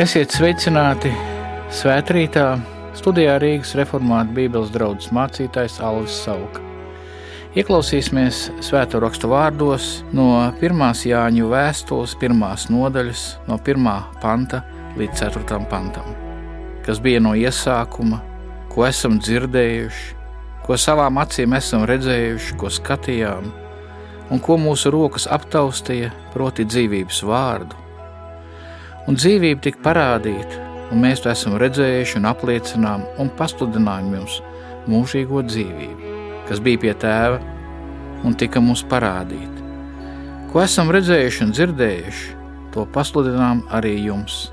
Esiet sveicināti svētkrītā studijā Rīgas reformāta Bībeles draugs mācītājs Alvis Sauka. Ieklausīsimies svēto rakstu vārdos no 1. Jāņu vēstules, 1. nodaļas, no 1. panta līdz 4. pantam, kas bija no iesākuma, ko esam dzirdējuši, ko savām acīm esam redzējuši, ko skatījām, un ko mūsu rokas aptaustīja, proti, dzīvības vārdu un dzīvība tika parādīta, un mēs to esam redzējuši un apliecinām un pasludinājām jums mūžīgo dzīvību, kas bija pie tēva un tika mums parādīta. Ko esam redzējuši un dzirdējuši, to pasludinām arī jums,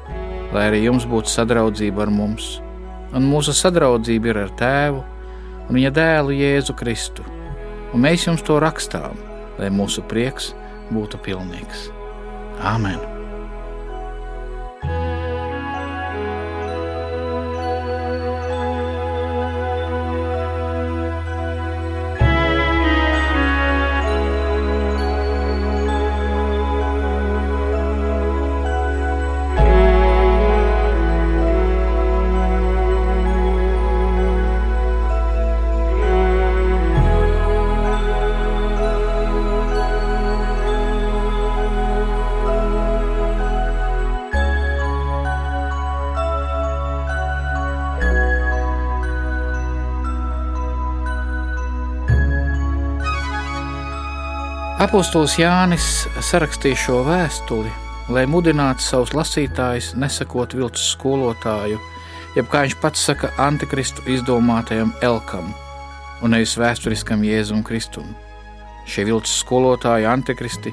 lai arī jums būtu sadraudzība ar mums, un mūsu sadraudzība ir ar tēvu un viņa dēlu Jēzu Kristu, un mēs jums to rakstām, lai mūsu prieks būtu pilnīgs. Āmen! Apostols Jānis sarakstīja šo vēstuli, lai mudinātu savus lasītājus nesakot viltus skolotāju, jeb kā viņš pats saka, antikristu izdomātajam Elkam un nevis vēsturiskam Jēzum Kristum. Šie viltus skolotāji, antikristi,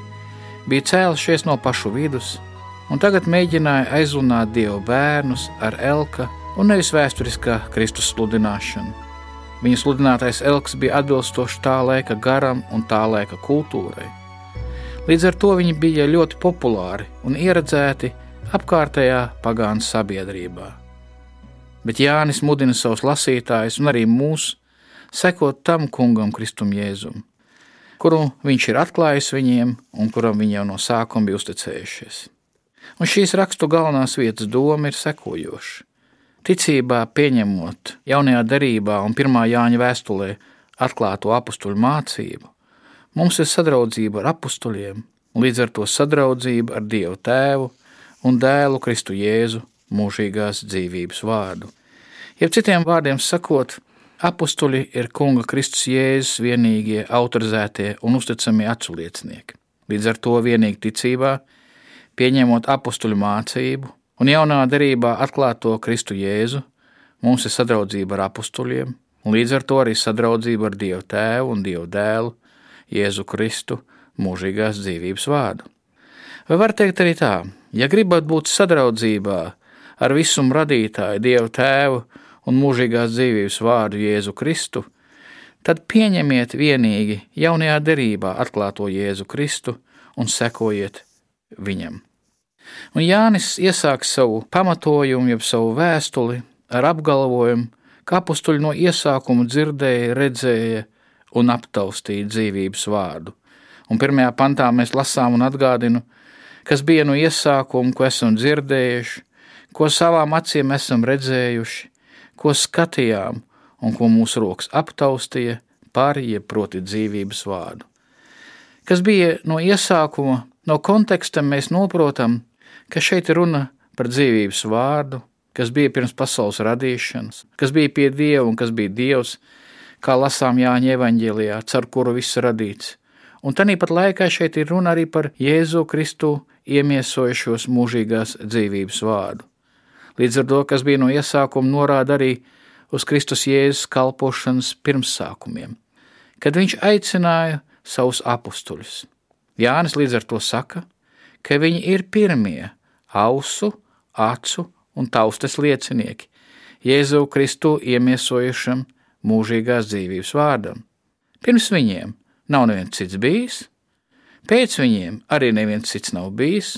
bija cēlušies no pašu vidus, un tagad mēģināja aizlunāt dievu bērnus ar Elka un nevis vēsturiskā Kristus sludināšanu. Viņa sludinātais elks bija atbilstošs tā laika garam un tā laika kultūrai. Līdz ar to viņi bija ļoti populāri un ieredzēti apkārtējā pagānu sabiedrībā. Bet Jānis mudina savus lasītājus un arī mūs sekot tam kungam, Kristum Jēzum, kuru viņš ir atklājis viņiem un kuram viņi jau no sākuma bija uzticējušies. Un šīs rakstu galvenās vietas doma ir sekojoša. Ticībā pieņemot jaunajā derībā un pirmā Jāņa vēstulē atklāto apakstuļu mācību, mums ir sadraudzība ar apakstuļiem, līdz ar to sadraudzība ar Dievu Tēvu un Dēlu Kristu Jēzu mūžīgās dzīvības vārdu. Jeb citiem vārdiem sakot, apakstuļi ir Kunga Kristus Jēzus vienīgie autorizētie un uzticamie aculiecinieki. Līdz ar to vienīgi ticībā, pieņemot apakstuļu mācību un jaunā derībā atklāto Kristu Jēzu, mums ir sadraudzība ar apstuļiem, un līdz ar to arī sadraudzība ar Dievu Tēvu un Dievu Dēlu, Jēzu Kristu, mūžīgās dzīvības vārdu. Vai var teikt arī tā, ja gribat būt sadraudzībā ar visumu radītāju, Dievu Tēvu un mūžīgās dzīvības vārdu Jēzu Kristu, tad pieņemiet vienīgi jaunajā derībā atklāto Jēzu Kristu un sekojiet viņam. Un Jānis iesāk savu pamatojumu, jeb savu vēstuli ar apgalvojumu, ka apstuļi no iesākuma dzirdēja, redzēja un aptaustīja dzīvības vārdu. Un pirmajā pantā mēs lasām un atgādinu, kas bija no iesākuma, ko esam dzirdējuši, ko savām acīm esam redzējuši, ko skatījām un ko mūsu rokas aptaustīja par jebproti dzīvības vārdu. Kas bija no iesākuma, no konteksta mēs noprotam, ka šeit runa par dzīvības vārdu, kas bija pirms pasaules radīšanas, kas bija pie Dieva un kas bija Dievs, kā lasām Jāņa evaņģēlijā, caur kuru viss radīts. Un tāpat laikā šeit ir runa arī par Jēzu Kristu iemiesojušos mūžīgās dzīvības vārdu. Līdz ar to, kas bija no iesākuma, norāda arī uz Kristus Jēzus kalpošanas pirmsākumiem, kad viņš aicināja savus apstuļus. Jānis līdz ar to saka, ka viņi ir pirmie ausu, acu un taustes liecinieki Jēzu Kristu iemiesojušam mūžīgās dzīvības vārdam. Pirms viņiem nav neviens cits bijis, pēc viņiem arī neviens cits nav bijis,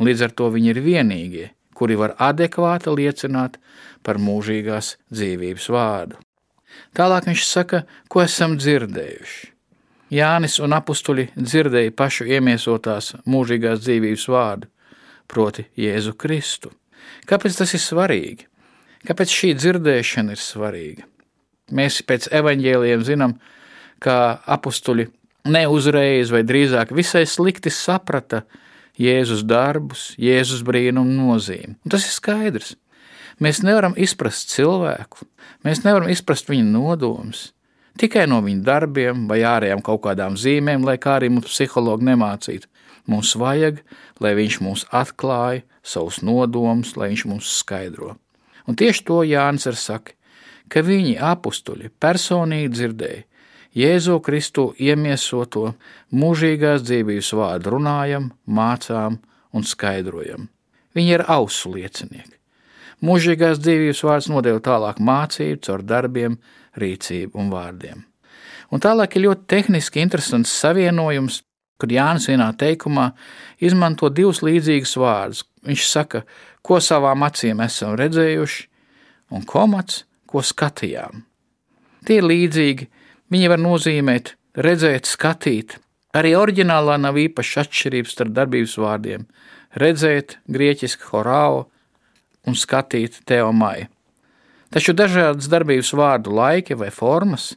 un līdz ar to viņi ir vienīgie, kuri var adekvāti liecināt par mūžīgās dzīvības vārdu. Tālāk viņš saka, ko esam dzirdējuši. Jānis un apstuļi dzirdēja pašu iemiesotās mūžīgās dzīvības vārdu, proti Jēzu Kristu. Kāpēc tas ir svarīgi? Kāpēc šī dzirdēšana ir svarīga? Mēs pēc evaņģēliem zinām, ka apstuļi neuzreiz, vai drīzāk visai slikti saprata Jēzus darbus, Jēzus brīnumu nozīmi. Un tas ir skaidrs. Mēs nevaram izprast cilvēku, mēs nevaram izprast viņa nodomus tikai no viņa darbiem vai ārējām kaut kādām zīmēm, lai kā arī mums psihologi nemācītu. Mums vajag, lai viņš mums atklāja savus nodomus, lai viņš mums skaidro. Un tieši to Jānis ir saka, ka viņi apstuļi personīgi dzirdēja Jēzu Kristu iemiesoto mūžīgās dzīvības vārdu runājam, mācām un skaidrojam. Viņi ir ausu liecinieki. Mūžīgās dzīvības vārds nodeva tālāk mācību caur darbiem, rīcību un vārdiem. Un tālāk ir ļoti tehniski interesants savienojums, kad Jānis vienā teikumā izmanto divus līdzīgus vārdus. Viņš saka, ko savām acīm esam redzējuši, un komats, ko skatījām. Tie ir līdzīgi, viņi var nozīmēt redzēt, skatīt. Arī oriģinālā nav īpaši atšķirības starp darbības vārdiem. Redzēt, grieķiski horāo un skatīt teomai. Taču dažādas darbības vārdu laiki vai formas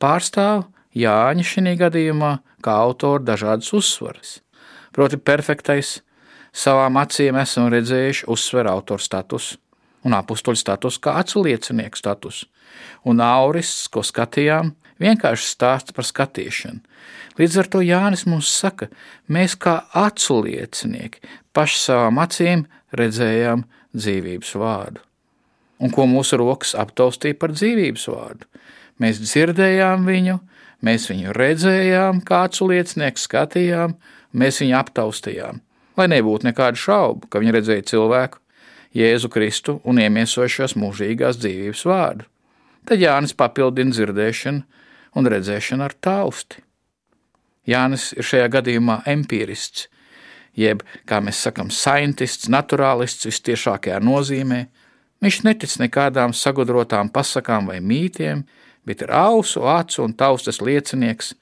pārstāv Jāņa šī gadījumā kā autora dažādas uzsvaras. Proti, perfektais savām acīm esam redzējuši uzsver autora status un apakstuļu status kā atsliecinieku status, un aurists, ko skatījām, vienkārši stāsta par skatīšanu. Līdz ar to Jānis mums saka, mēs kā atsliecinieki paši savām acīm redzējām dzīvības vārdu. Un ko mūsu rokas aptaustīja par dzīvības vārdu? Mēs dzirdējām viņu, mēs viņu redzējām, kāds liecinieks skatījām, mēs viņu aptaustījām. Lai nebūtu nekādu šaubu, ka viņi redzēja cilvēku, Jēzu Kristu un iemiesojušos mūžīgās dzīvības vārdu. Tad Jānis papildina dzirdēšanu un redzēšanu ar tausti. Jānis ir šajā gadījumā empirists, jeb, kā mēs sakām, scientists, naturālists vistiešākajā nozīmē. Viņš netic nekādām sagudrotām pasakām vai mītiem, bet ir ausu, acu un taustas liecinieks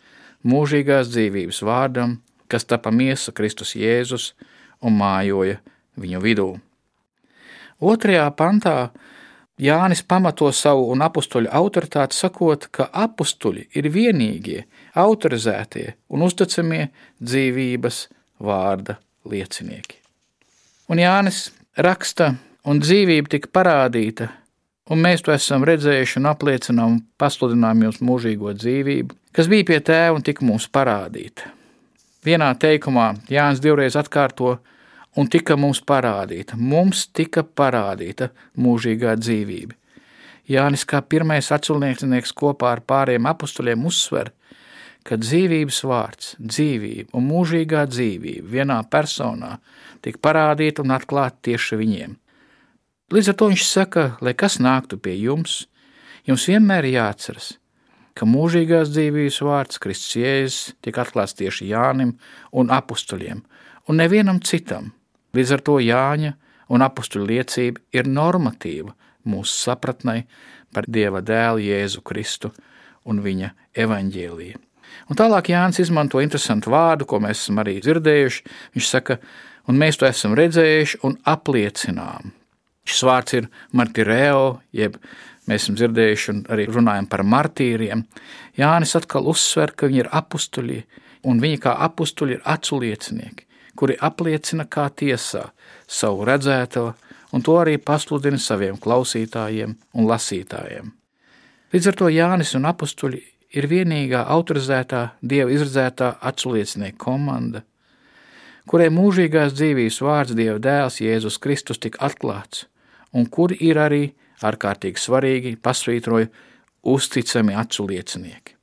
mūžīgās dzīvības vārdam, kas tapa miesa Kristus Jēzus un mājoja viņu vidū. Otrajā pantā Jānis pamato savu un apstuļu autoritāti, sakot, ka apstuļi ir vienīgie, autorizētie un uzticamie dzīvības vārda liecinieki. Un Jānis raksta, un dzīvība tika parādīta, un mēs to esam redzējuši un apliecinām un pasludinām jums mūžīgo dzīvību, kas bija pie tēva un tika mums parādīta. Vienā teikumā Jānis divreiz atkārto, un tika mums parādīta, mums tika parādīta mūžīgā dzīvība. Jānis kā pirmais aculnieks kopā ar pāriem apstuļiem uzsver, ka dzīvības vārds, dzīvība un mūžīgā dzīvība vienā personā tika parādīta un atklāta tieši viņiem. Līdz ar to viņš saka, lai kas nāktu pie jums, jums vienmēr ir jāatceras, ka mūžīgās dzīvības vārds Kristus Jēzus tika atklāts tieši Jānim un apstuļiem, un nevienam citam. Līdz ar to Jāņa un apstuļu liecība ir normatīva mūsu sapratnei par Dieva dēlu Jēzu Kristu un viņa evaņģēliju. Un tālāk Jānis izmanto interesantu vārdu, ko mēs esam arī dzirdējuši. Viņš saka, un mēs to esam redzējuši un apliecinām. Šis vārds ir martireo, jeb mēs esam dzirdējuši un arī runājam par martīriem. Jānis atkal uzsver, ka viņi ir apstuļi, un viņi kā apstuļi ir aculiecinieki, kuri apliecina kā tiesā savu redzēto, un to arī pasludina saviem klausītājiem un lasītājiem. Līdz ar to Jānis un apstuļi ir vienīgā autorizētā dieva izredzētā atsliecinieka komanda, kurai mūžīgās dzīvības vārds Dieva dēls Jēzus Kristus tika atklāts, un kur ir arī ārkārtīgi svarīgi pasvītroja uzticami atsliecinieki.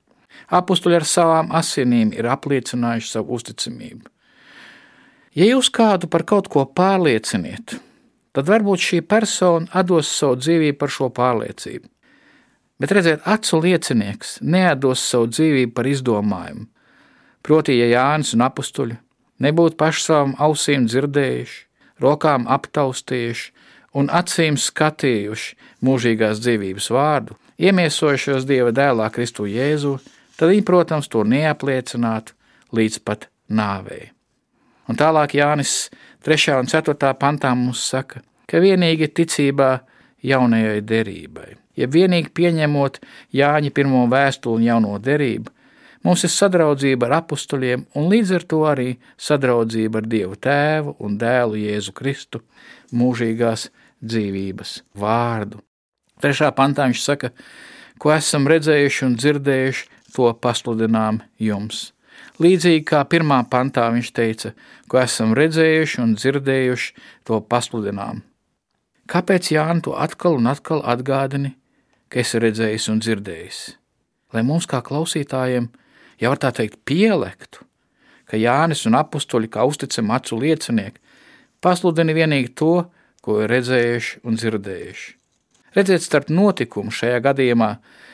Apustuļi ar savām asinīm ir apliecinājuši savu uzticamību. Ja jūs kādu par kaut ko pārlieciniet, tad varbūt šī persona dos savu dzīvību par šo pārliecību. Bet redziet, acu liecinieks nedos savu dzīvību par izdomājumu. Proti, ja Jānis un apstuļi nebūtu paši savām ausīm dzirdējuši, rokām aptaustījuši un acīm skatījuši mūžīgās dzīvības vārdu, iemiesojušos Dieva dēlā Kristu Jēzu, tad viņi, protams, to neapliecinātu līdz pat nāvei. Un tālāk Jānis 3. un 4. pantā mums saka, ka vienīgi ticībā jaunajai derībai, ja vienīgi pieņemot Jāņa pirmo vēstuli un jauno derību, mums ir sadraudzība ar apstuļiem un līdz ar to arī sadraudzība ar Dievu Tēvu un Dēlu Jēzu Kristu mūžīgās dzīvības vārdu. Trešā pantā viņš saka, ko esam redzējuši un dzirdējuši, to pasludinām jums. Līdzīgi kā pirmā pantā viņš teica, ko esam redzējuši un dzirdējuši, to pasludinām. Kāpēc Jānis to atkal un atkal atgādini, ka esi redzējis un dzirdējis? Lai mums, kā klausītājiem, ja var tā teikt, pielektu, ka Jānis un apstuļi, kā uzticami acu liecinieki, pasludina vienīgi to, ko redzējuši un dzirdējuši. Redzēt starp notikumu šajā gadījumā,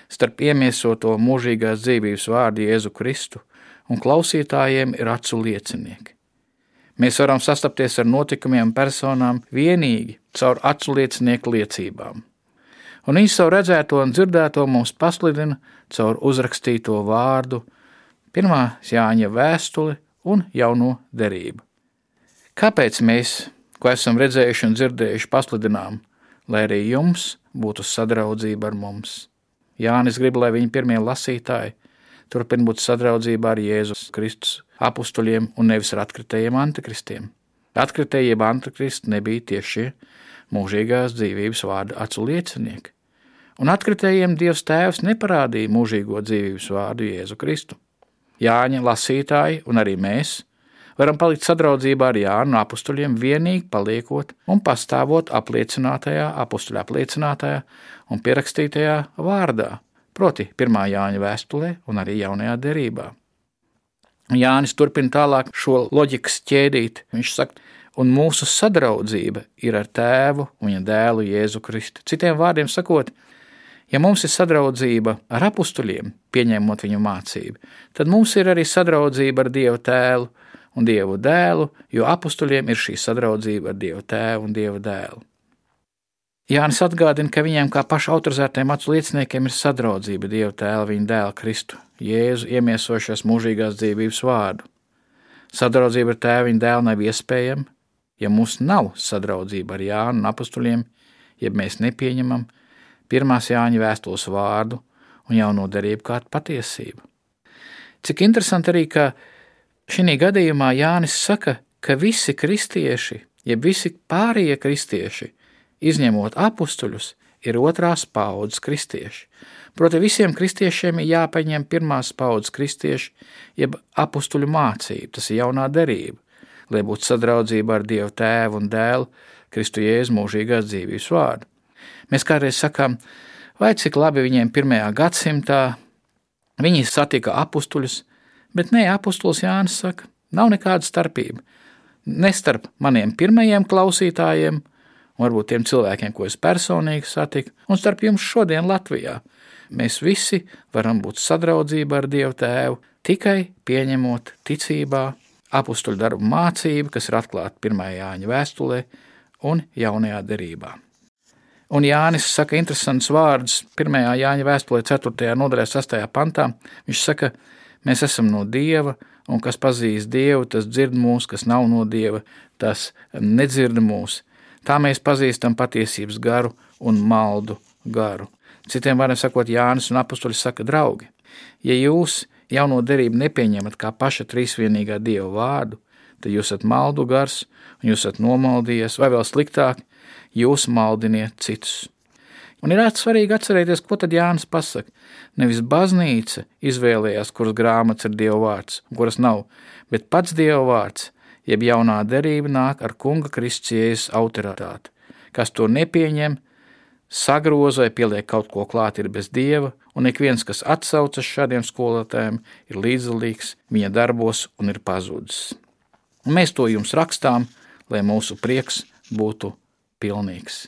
starp iemiesoto mūžīgās dzīvības vārdu Jēzu Kristu un klausītājiem ir acu liecinieki. Mēs varam sastapties ar notikumiem personām vienīgi caur acu liecinieku liecībām. Un viņi savu redzēto un dzirdēto mums pasludina caur uzrakstīto vārdu, pirmā Jāņa vēstuli un jauno derību. Kāpēc mēs, ko esam redzējuši un dzirdējuši, pasludinām, lai arī jums būtu sadraudzība ar mums? Jānis grib, lai viņa pirmie lasītāji turpina būt sadraudzībā ar Jēzus Kristus apstuļiem un nevis ar atkritējiem antikristiem. Atkritēji jeb antikristi nebija tieši mūžīgās dzīvības vārda acu liecinieki, un atkritējiem Dievs Tēvs neparādīja mūžīgo dzīvības vārdu Jēzu Kristu. Jāņa lasītāji un arī mēs varam palikt sadraudzībā ar Jānu apstuļiem vienīgi paliekot un pastāvot apliecinātajā, apstuļa apliecinātajā un pierakstītajā vārdā, proti, 1. Jāņa vēstulē un arī jaunajā derībā. Jānis turpina tālāk šo loģikas ķēdīt. Viņš saka, un mūsu sadraudzība ir ar tēvu un viņa dēlu Jēzu Kristu. Citiem vārdiem sakot, ja mums ir sadraudzība ar apstuļiem, pieņemot viņu mācību, tad mums ir arī sadraudzība ar Dievu tēlu un Dievu dēlu, jo apstuļiem ir šī sadraudzība ar Dievu tēvu un Dievu dēlu. Jānis atgādina, ka viņiem kā pašu autorizētiem acu lieciniekiem ir sadraudzība Dieva tēla, viņa dēla Kristu, Jēzu iemiesošās mūžīgās dzīvības vārdu. Sadraudzība ar tēvu viņa dēlu nav iespējama, ja mums nav sadraudzība ar Jānu un apstuļiem, ja mēs nepieņemam pirmās Jāņa vēstules vārdu un jauno derību kā patiesību. Cik interesanti arī, ka šī gadījumā Jānis saka, ka visi kristieši, jeb visi pārējie kristieši, izņemot apstuļus, ir otrās paudzes kristieši. Proti, visiem kristiešiem ir jāpaņem pirmās paudzes kristieši, jeb apstuļu mācība, tas ir jaunā derība, lai būtu sadraudzība ar Dievu Tēvu un Dēlu, Kristu Jēzu mūžīgās dzīvības vārdu. Mēs kādreiz sakām, vai cik labi viņiem pirmajā gadsimtā viņi satika apstuļus, bet nē, apstulis Jānis saka, nav nekāda starpība. Ne starp maniem pirmajiem klausītājiem, varbūt tiem cilvēkiem, ko es personīgi satiku, un starp jums šodien Latvijā. Mēs visi varam būt sadraudzībā ar Dievu Tēvu tikai pieņemot ticībā apakstuļu darbu mācību, kas ir atklāta 1. Jāņa vēstulē un jaunajā derībā. Un Jānis saka interesants vārdus 1. Jāņa vēstulē 4. nodaļā 6. pantā. Viņš saka, mēs esam no Dieva, un kas pazīst Dievu, tas dzird mūs, kas nav no Dieva, tas nedzird mūs. Tā mēs pazīstam patiesības garu un maldu garu. Citiem vārdiem sakot, Jānis un Apustuļi saka, draugi, ja jūs jauno derību nepieņemat kā paša trīsvienīgā Dieva vārdu, tad jūs esat maldu gars, un jūs esat nomaldījies, vai vēl sliktāk, jūs maldiniet citus. Un ir svarīgi atcerēties, ko tad Jānis pasaka. Nevis baznīca izvēlējās, kuras grāmatas ir Dieva vārds, kuras nav, bet pats Dieva vārds jeb jaunā derība nāk ar kunga kristījas autoritāti. Kas to nepieņem, sagroza vai pieliek kaut ko klāt, ir bez dieva, un ik viens, kas atsaucas šādiem skolotājiem, ir līdzdalīgs viņa darbos un ir pazudis. Un mēs to jums rakstām, lai mūsu prieks būtu pilnīgs.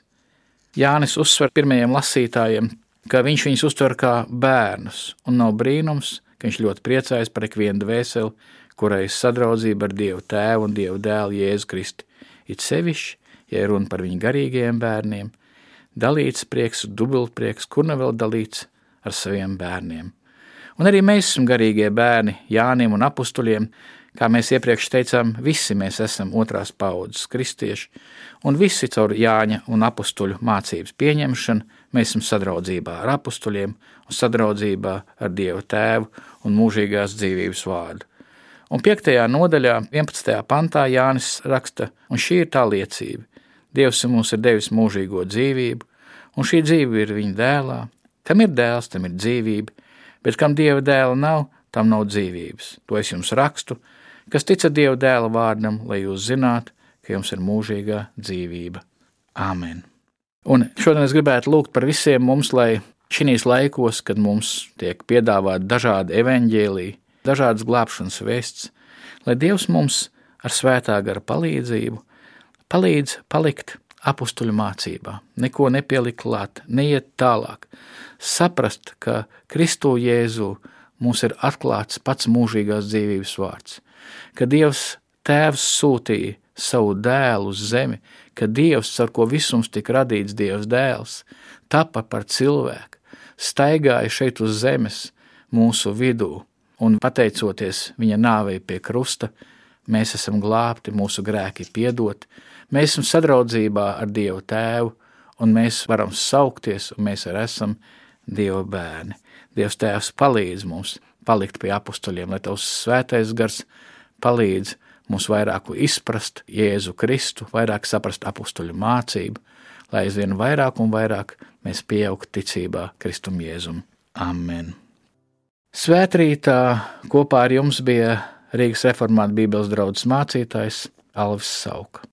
Jānis uzsver pirmajiem lasītājiem, ka viņš viņus uztver kā bērnus, un nav brīnums, ka viņš ļoti priecājas par ikvienu dvēseli, kurai ir sadraudzība ar Dievu Tēvu un Dievu Dēlu Jēzu Kristu. It sevišķi, ja runa par viņu garīgajiem bērniem, dalīts prieks, dubultprieks, kur nu vēl dalīts ar saviem bērniem. Un arī mēs esam garīgie bērni Jānim un apustuļiem, Kā mēs iepriekš teicām, visi mēs esam otrās paudzes kristieši, un visi caur Jāņa un apstuļu mācības pieņemšanu mēs esam sadraudzībā ar apstuļiem un sadraudzībā ar Dievu Tēvu un mūžīgās dzīvības vārdu. Un 5. nodaļā, 11. pantā Jānis raksta, un šī ir tā liecība. Dievs mums ir devis mūžīgo dzīvību, un šī dzīve ir viņa dēlā. Kam ir dēls, tam ir dzīvība, bet kam dieva dēla nav, tam nav dzīvības. To es jums rakstu, kas ticat dieva dēla vārdam, lai jūs zinātu, ka jums ir mūžīgā dzīvība. Āmen! Un šodien es gribētu lūgt par visiem mums, lai šīs laikos, kad mums tiek piedāvāti dažādi evaņģēlīji, dažādas glābšanas vēsts, lai Dievs mums ar svētā gara palīdzību palīdz palikt apstuļu mācībā, neko nepielikt klāt, neiet tālāk, saprast, ka Kristu Jēzu mums ir atklāts pats mūžīgās dzīvības vārds, ka Dievs Tēvs sūtīja savu dēlu uz zemi, ka Dievs, ar ko visums tika radīts, Dievs dēls, tapa par cilvēku, staigāja šeit uz zemes mūsu vidū, un pateicoties viņa nāvei pie krusta, mēs esam glābti, mūsu grēki piedoti, Mēs esam sadraudzībā ar Dievu Tēvu, un mēs varam saukties, un mēs arī esam Dieva bērni. Dievs Tēvs palīdz mums palikt pie apstuļiem, lai Tavs svētais gars palīdz mums vairāk izprast Jēzu Kristu, vairāk saprast apstuļu mācību, lai aizvien vairāk un vairāk mēs pieaugtu ticībā Kristum Jēzum. Amen! Svētrītā kopā ar jums bija Rīgas reformāta Bībeles draugs mācītājs Alvis Sauka.